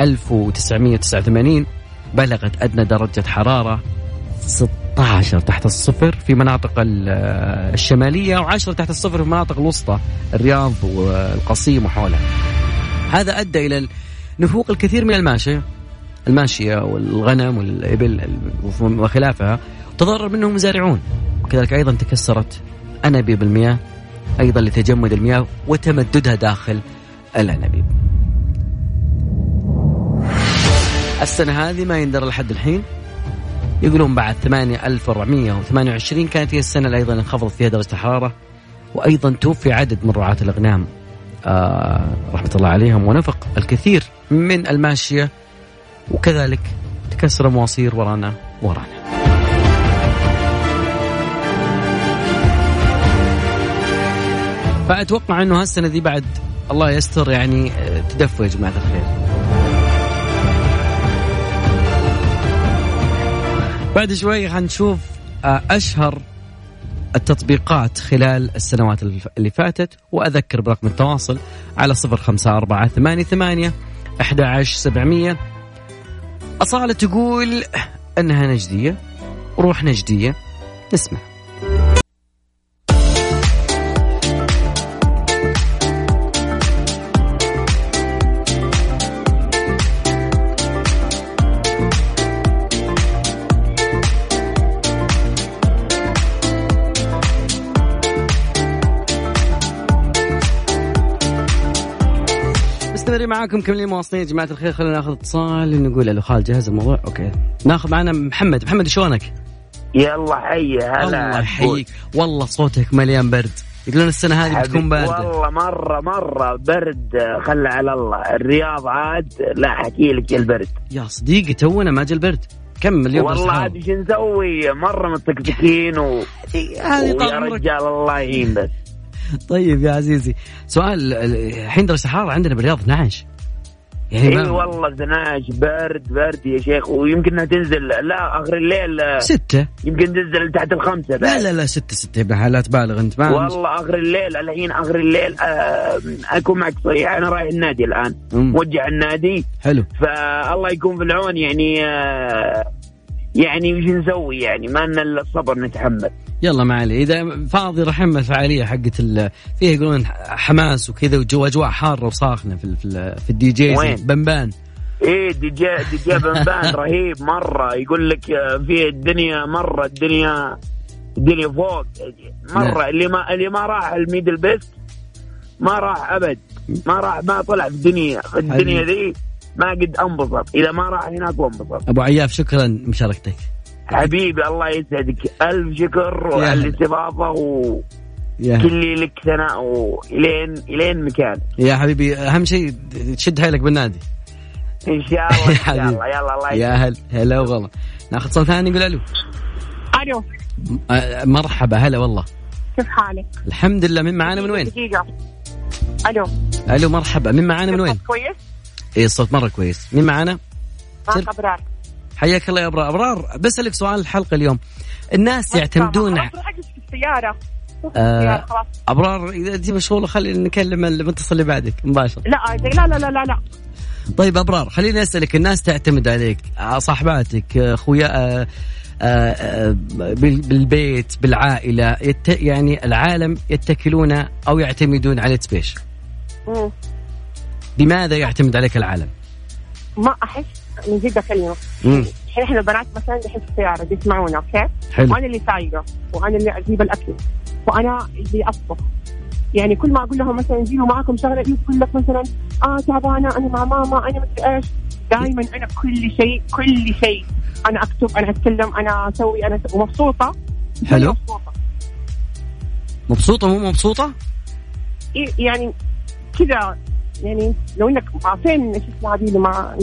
1989 بلغت أدنى درجة حرارة 16 تحت الصفر في مناطق الشمالية و10 تحت الصفر في المناطق الوسطى الرياض والقصيم وحولها. هذا أدى إلى نفوق الكثير من الماشية الماشية والغنم والإبل وخلافها تضرر منهم مزارعون. وكذلك أيضا تكسرت أنابيب المياه أيضا لتجمد المياه وتمددها داخل الأنابيب. السنة هذه ما يندر لحد الحين. يقولون بعد 8428 كانت هي السنة اللي أيضا انخفضت فيها درجة الحرارة وأيضا توفي عدد من رعاة الأغنام. آه رحمة الله عليهم ونفق الكثير من الماشية وكذلك تكسر مواصير ورانا ورانا. فأتوقع أنه هالسنة دي بعد الله يستر يعني آه، تدفوا يا جماعة الخير. بعد شوي حنشوف آه، أشهر التطبيقات خلال السنوات اللي فاتت وأذكر برقم التواصل على صفر خمسة أربعة ثمانية ثمانية أحد سبعمية. أصالة تقول أنها نجدية روح نجدية نسمع. معاكم كملين مواصلين يا جماعة الخير. خلينا ناخذ اتصال نقول ألو خالد جهز الموضوع. أوكي. ناخذ معنا محمد. محمد شلونك؟ يلا حي هلا. الله يحييك. والله صوتك مليان برد. يقولون السنة هذه بتكون باردة. والله مرة مرة برد. خلى على الله. الرياض عاد لا أحكي لك البرد. يا صديقي تونا ما جا البرد. كم اليوم والله عاد شو نسوي؟ مرة متكتكين و هذه يا رجال الله يعين بس. طيب يا عزيزي سؤال الحين درجة الحرارة عندنا بالرياض 12 يعني إي والله 12 برد برد يا شيخ ويمكن إنها تنزل لا آخر الليل ستة. يمكن تنزل تحت الخمسة بعد. لا لا لا ستة ستة لا تبالغ أنت ما والله آخر الليل الحين آخر الليل آه أكون معك صريح أنا رايح النادي الآن موجه النادي. حلو. فالله يكون في العون يعني آه يعني وش نسوي يعني ما لنا إلا الصبر نتحمل. يلا ما علي إذا فاضي راح الفعاليه حقت فيها يقولون حماس وكذا وجو أجواء حارة وصاخبة في في, في الدي جي وين؟ بنبان. إيه DJ DJ بنبان رهيب مرة. يقول لك في الدنيا مرة الدنيا الدنيا فوق. مرة. نعم. اللي ما اللي ما راح الميدل بيست ما راح أبد. ما راح ما طلع في الدنيا. في الدنيا ذي ما قد انبسط. إذا ما راح هناك وانبسط. أبو عياف شكرا مشاركتك حبيبي الله يسعدك. ألف شكر على الاستضافه و كل لك ثناء الين إلين مكان. يا حبيبي أهم شيء تشد حيلك بالنادي. إن شاء الله إن شاء الله. يلا الله يا هل هلا والله ناخذ صوت ثاني نقول ألو. ألو. مرحبا هلا والله. كيف حالك؟ الحمد لله من معانا من وين؟ دقيقة ألو. ألو مرحبا. من معانا من وين؟ كويس؟ اي الصوت مرة كويس. مين معانا؟ أبرار. حياك الله يا أبرار. أبرار بسألك سؤال الحلقة اليوم. الناس يعتمدون خلاص في السيارة. آه أبرار إذا انت مشغوله خلينا نكلم المتصل اللي بعدك مباشر لا لا لا لا لا لا. طيب أبرار خليني أسألك الناس تعتمد عليك صاحباتك أخويا بالبيت بالعائلة يت يعني العالم يتكلون أو يعتمدون عليك بيش؟ لماذا يعتمد عليك العالم؟ ما أحس من جد أكلمك. الحين إحنا البنات مثلا دحين في السياره بيسمعونا أوكي؟ حلو. وأنا اللي سايقة وأنا اللي أجيب الأكل وأنا اللي أطبخ. يعني كل ما أقول لهم مثلا جيبوا معاكم شغلة يقول لك مثلا آه تعبانة أنا مع ماما أنا مدري إيش. دائما أنا كل شيء كل شيء. أنا أكتب أنا أتكلم أنا أسوي أنا ومبسوطة. حلو. مبسوطة. مو مبسوطة؟ يعني كذا يعني لو إنك عارفين شو اسمه هذه مع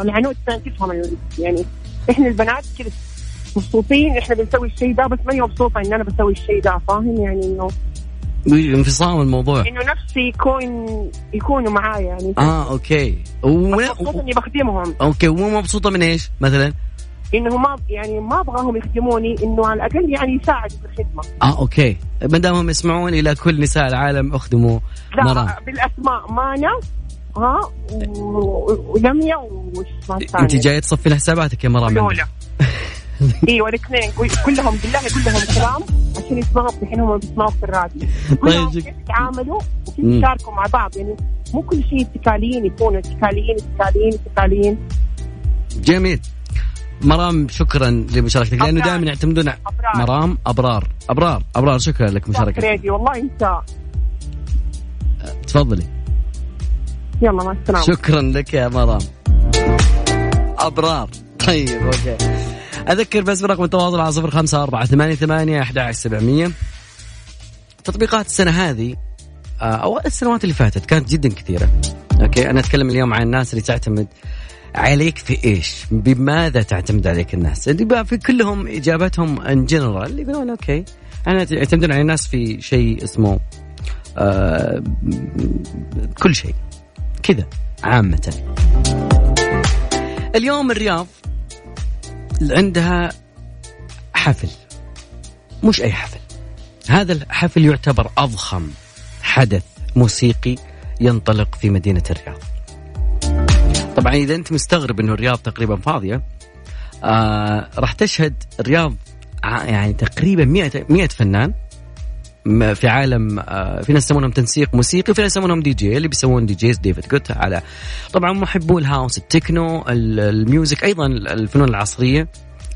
العنود تفهم يعني. إحنا البنات كذا مبسوطين إحنا بنسوي الشيء ده بس ماني مبسوطة إن أنا بسوي الشيء ده فاهم؟ يعني انه انفصام الموضوع. إنه نفسي يكون يكونوا معايا يعني. آه okay. مبسوطة إني بخدمهم. okay ومو مبسوطة من إيش؟ مثلا؟ إنه ما يعني ما أبغاهم يخدموني إنه على الأقل يعني يساعدوا في الخدمة. آه أوكي. ما دامهم يسمعون إلى كل نساء العالم أخدموا لا مرام. بالأسماء مانا ها ولميا وش أنت جاية تصفي حساباتك يا مرام إيوه الاثنين. كلهم بالله كلهم كلام عشان يسمعوا الحين هم بيسمعوا في الراديو. طيب. كيف يتعاملوا وكيف يشاركوا مع بعض. يعني مو كل شيء اتكاليين يكونوا اتكاليين اتكاليين اتكاليين. جميل. مرام شكرا لمشاركتك. لأنه دائما يعتمدون مرام. أبرار. أبرار. أبرار. شكرا لك مشاركتك. والله انت تفضلي. يلا مع السلامة. شكرا لك يا مرام. أبرار. طيب أوكي. أذكر بس برقم التواصل على صفر خمسة أربعة ثمانية ثمانية أحد سبعمية. تطبيقات السنة هذه آه، أو السنوات اللي فاتت كانت جدا كثيرة. okay أنا أتكلم اليوم عن الناس اللي تعتمد عليك في إيش؟ بماذا تعتمد عليك الناس؟ في كلهم إجابتهم ان جنرال اللي يقولون okay أنا يعتمدون على الناس في شيء اسمه آه كل شيء كذا عامة. اليوم الرياض عندها حفل مش أي حفل هذا الحفل يعتبر أضخم حدث موسيقي ينطلق في مدينة الرياض طبعا إذا أنت مستغرب إنه الرياض تقريبا فاضية آه راح تشهد الرياض يعني تقريبا 100 100 فنان في عالم آه في ناس يسمونهم تنسيق موسيقي في ناس يسمونهم دي جي اللي بيسوون DJs ديفيد جيتا على طبعا محبو ال house ال techno ال music أيضا الفنون العصرية.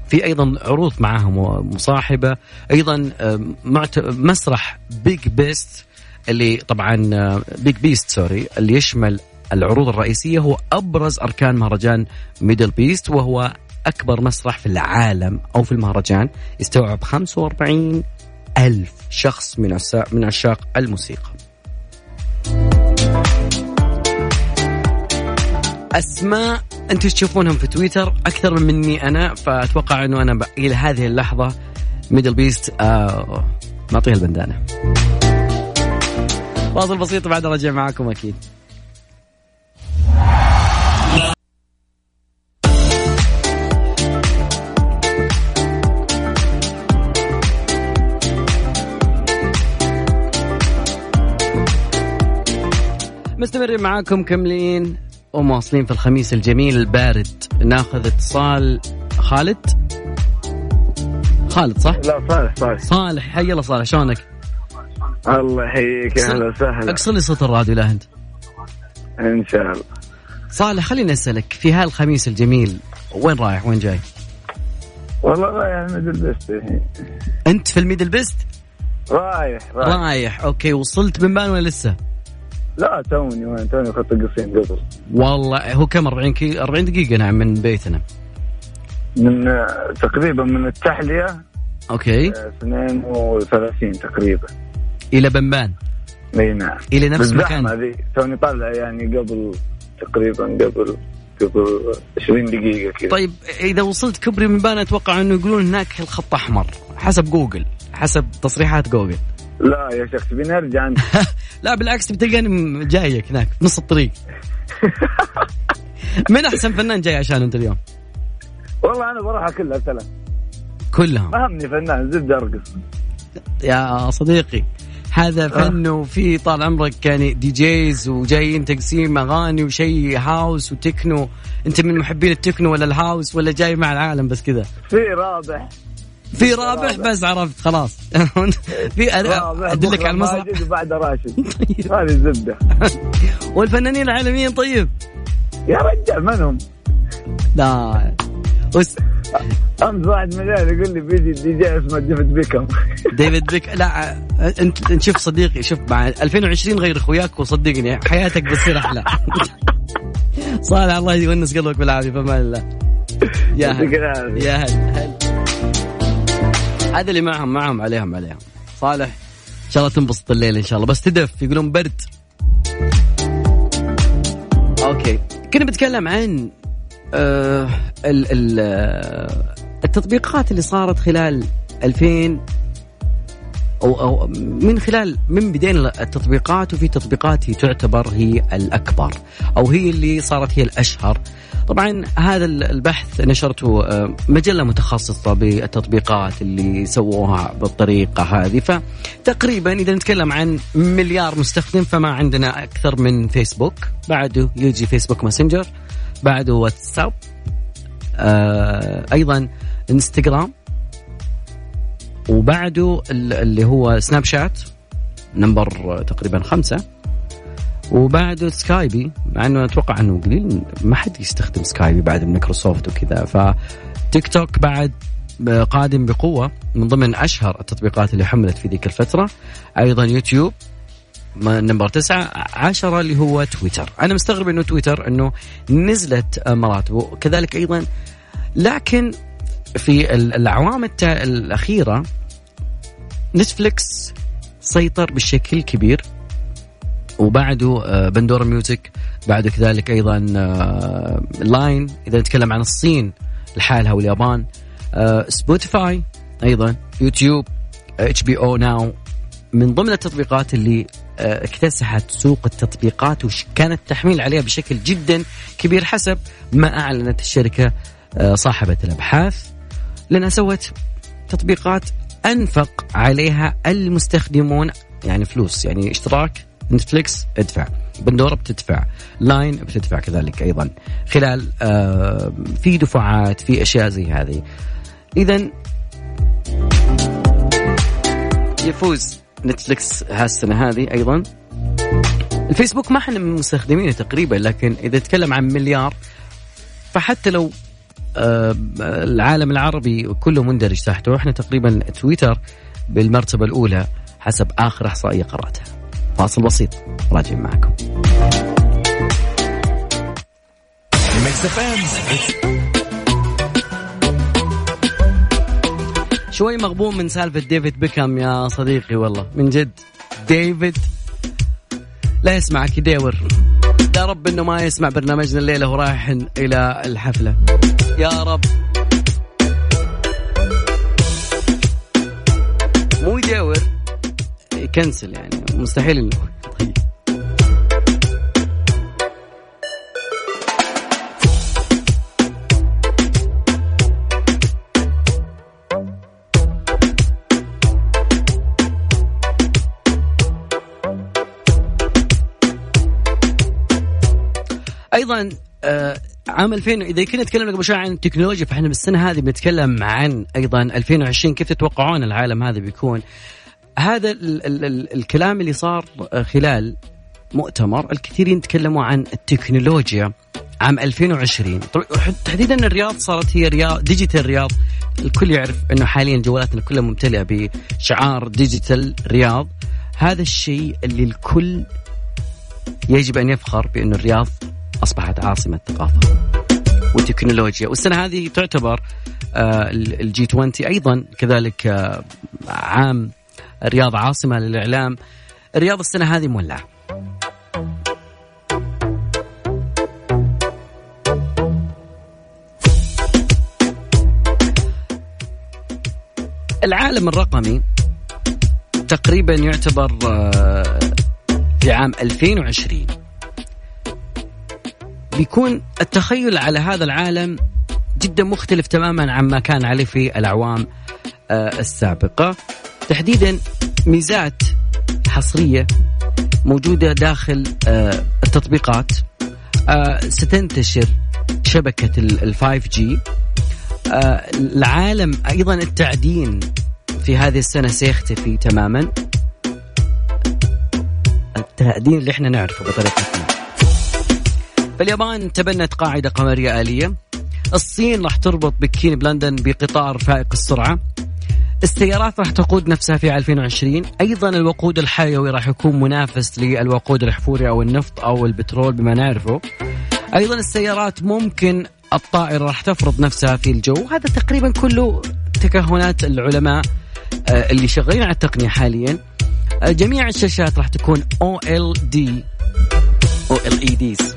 في أيضا عروض معاهم مصاحبه أيضا آه، مسرح Big Beast اللي طبعا Big Beast sorry اللي يشمل العروض الرئيسية هو أبرز أركان مهرجان ميدل بيست وهو أكبر مسرح في العالم أو في المهرجان يستوعب 45 ألف شخص من من عشاق الموسيقى. أسماء أنتم تشوفونهم في تويتر؟ أكثر مني أنا فأتوقع أنه أنا إلى هذه اللحظة ميدل بيست آه نعطيها البندانة. فاصل بسيط بعد رجع معاكم أكيد. مستمرين معاكم مكملين ومواصلين في الخميس الجميل البارد ناخذ اتصال خالد خالد صح؟ لا صالح صالح صالح حي الله صالح شلونك؟ الله يحييك أهلا وسهلا اقصر لي صوت الراديو لا أنت إن شاء الله صالح خليني أسألك في هالخميس الجميل وين رايح وين جاي؟ والله رايح الميدل بيست أنت في الميدل بيست؟ رايح رايح رايح أوكي وصلت بنبان ولا لسه؟ لا توني وين؟ توني خط القصيم قبل. والله هو كم؟ 40 كي 40 دقيقة نعم من بيتنا. من تقريبا من التحلية أوكي. 32 تقريبا. إلى بنبان إي نعم. إلى نفس المكان. هذه. توني طالع يعني قبل تقريبا قبل قبل 20 دقيقة كذا. طيب إذا وصلت كبري بنبان أتوقع أنه يقولون هناك الخط أحمر حسب جوجل حسب تصريحات جوجل. لا يا شيخ تبي نرجع أنت؟ لا بالعكس بتلقاني جايك هناك نص الطريق. من أحسن فنان جاي عشان أنت اليوم؟ والله أنا بروح كلها ثلاث كلهم. ما همني فنان زبده ارقص يا صديقي هذا آه. فن وفي طال عمرك يعني DJs وجايين تقسيم أغاني وشيء house و techno. أنت من محبين التكنو ولا ال house ولا جاي مع العالم بس كذا؟ في رابح. في رابح بس عرفت خلاص. في أدلك على المسرح وبعد راشد. طيب. هذه الزبده والفنانين العالميين طيب. يا رجال من هم؟ لا. بس امس واحد من يقول لي بيجي دي جي اسمه ديفيد بيكم ديفيد بيك لا انت أنت شوف صديقي شوف مع 2020 غير أخوياك وصدقني حياتك بتصير أحلى. صالح الله يونس قلبك بالعافية فمان الله يا هل يا هل هذا اللي معهم معهم عليهم عليهم. صالح إن شاء الله تنبسط الليل إن شاء الله. بس تدف يقولون برد. أوكي. كنا بنتكلم عن آه ال ال آه، التطبيقات اللي صارت خلال 2000 أو, أو من خلال من بدينا التطبيقات وفي تطبيقات هي تعتبر هي الأكبر أو هي اللي صارت هي الأشهر. طبعا هذا البحث نشرته آه، مجلة متخصصة بالتطبيقات اللي سووها بالطريقة هذه. فتقريبا إذا نتكلم عن مليار مستخدم فما عندنا أكثر من فيسبوك. بعده يجي فيسبوك ماسنجر. بعده واتساب. آه أيضا إنستغرام. وبعده اللي هو سناب شات number تقريبا خمسة. وبعده سكايبي مع إنه أتوقع إنه قليل ما حد يستخدم سكايبي بعد مايكروسوفت وكذا. فتيك توك بعد قادم بقوة من ضمن أشهر التطبيقات اللي حملت في ذيك الفترة. أيضا يوتيوب number تسعة عشرة اللي هو تويتر. أنا مستغرب أنه تويتر أنه نزلت مراتبه كذلك أيضا لكن في الأعوام الأخيرة نتفليكس سيطر بشكل كبير. وبعده آه، Pandora Music بعده كذلك أيضا لاين آه، إذا نتكلم عن الصين لحالها واليابان سبوتيفاي آه، أيضا يوتيوب HBO Now من ضمن التطبيقات اللي اكتسحت سوق التطبيقات وكان التحميل عليها بشكل جدا كبير حسب ما أعلنت الشركة صاحبة الأبحاث لأنها سوت تطبيقات أنفق عليها المستخدمون يعني فلوس يعني اشتراك نتفليكس ادفع. Pandora بتدفع. Line بتدفع كذلك أيضا. خلال آه في دفعات في أشياء زي هذه. إذا يفوز نتفليكس هالسنة هذه أيضا. الفيسبوك ما إحنا من مستخدمينه تقريبا لكن إذا تكلم عن مليار فحتى لو آه العالم العربي كله مندرج تحته إحنا تقريبا تويتر بالمرتبة الأولى حسب آخر إحصائية قرأتها. فاصل بسيط. راجعين معكم. شوي مغبون من سالفة ديفيد بيكام يا صديقي والله. من جد. ديفيد. لا يسمعك يدور يا رب إنه ما يسمع برنامجنا الليلة ورايح إلى الحفلة. يا رب. مو يدور يكنسل يعني مستحيل إنه. أيضا آه عام 2000 إذا كنا نتكلم قبل شوي عن التكنولوجيا فإحنا بالسنة هذه بنتكلم عن أيضا 2020 كيف تتوقعون العالم هذا بيكون هذا ال ال ال الكلام اللي صار خلال مؤتمر الكثيرين تكلموا عن التكنولوجيا عام 2020 تحديدا الرياض صارت هي رياض digital رياض. الكل يعرف إنه حاليا جوالاتنا كلها ممتلئة بشعار digital رياض. هذا الشيء اللي الكل يجب أن يفخر بانه الرياض أصبحت عاصمة ثقافه وتكنولوجيا والسنة هذه تعتبر آه، الجي 20 أيضا كذلك آه، عام الرياض عاصمة للإعلام. الرياض السنة هذه مولعة العالم الرقمي تقريبا يعتبر آه، في عام 2020 بيكون التخيل على هذا العالم جدا مختلف تماما عما كان عليه في الأعوام آه، السابقة. تحديدا ميزات حصرية موجودة داخل آه، التطبيقات. آه، ستنتشر شبكة ال 5 جي آه، العالم أيضا التعدين في هذه السنة سيختفي تماما. التعدين اللي إحنا نعرفه بطريقتنا فاليابان تبنت قاعدة قمرية آلية. الصين راح تربط بكين بلندن بقطار فائق السرعة. السيارات راح تقود نفسها في 2020 أيضا الوقود الحيوي راح يكون منافس للوقود الاحفوري أو النفط أو البترول بما نعرفه. أيضا السيارات ممكن الطائرة راح تفرض نفسها في الجو. هذا تقريبا كله تكهنات العلماء آه، اللي شغالين على التقنية حاليا. آه، جميع الشاشات راح تكون اي ديز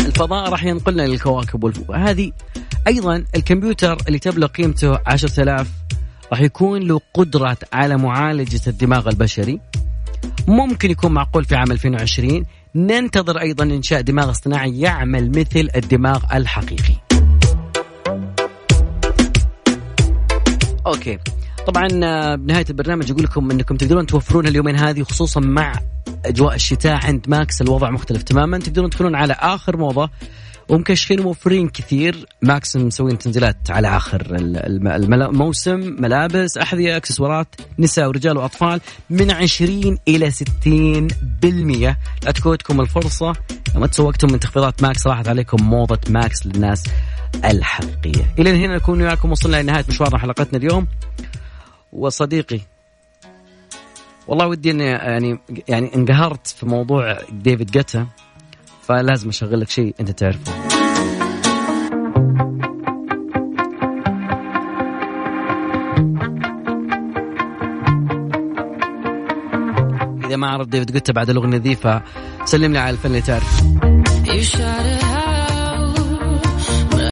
الفضاء راح ينقلنا للكواكب هذه أيضا الكمبيوتر اللي تبلغ قيمته 10000 راح يكون له قدرة على معالجة الدماغ البشري. ممكن يكون معقول في عام 2020 ننتظر أيضا إنشاء دماغ اصطناعي يعمل مثل الدماغ الحقيقي. okay. طبعا آه، بنهاية البرنامج أقول لكم أنكم تقدرون توفرون اليومين هذه خصوصا مع أجواء الشتاء عند ماكس الوضع مختلف تماما. تقدرون تدخلون على آخر موضة. ومكشفين موفرين كثير. ماكس مسوين تنزيلات على آخر الموسم ملابس أحذية أكسسوارات نساء ورجال وأطفال من 20 إلى 60 بالمية. لا تفوتكم الفرصة. لما تسوقتم من تخفيضات ماكس راحت عليكم موضة ماكس للناس الحقيقية. إلى هنا نكون وياكم وصلنا لنهايه مشوارنا حلقتنا اليوم. وصديقي والله ودي إني يعني يعني انقهرت في موضوع ديفيد جيتا. فلازم أشغل لك شيء أنت تعرفه. إذا ما عرف ديفيد قلت بعد الأغنية ذي فسلم لي على الفن اللي تعرف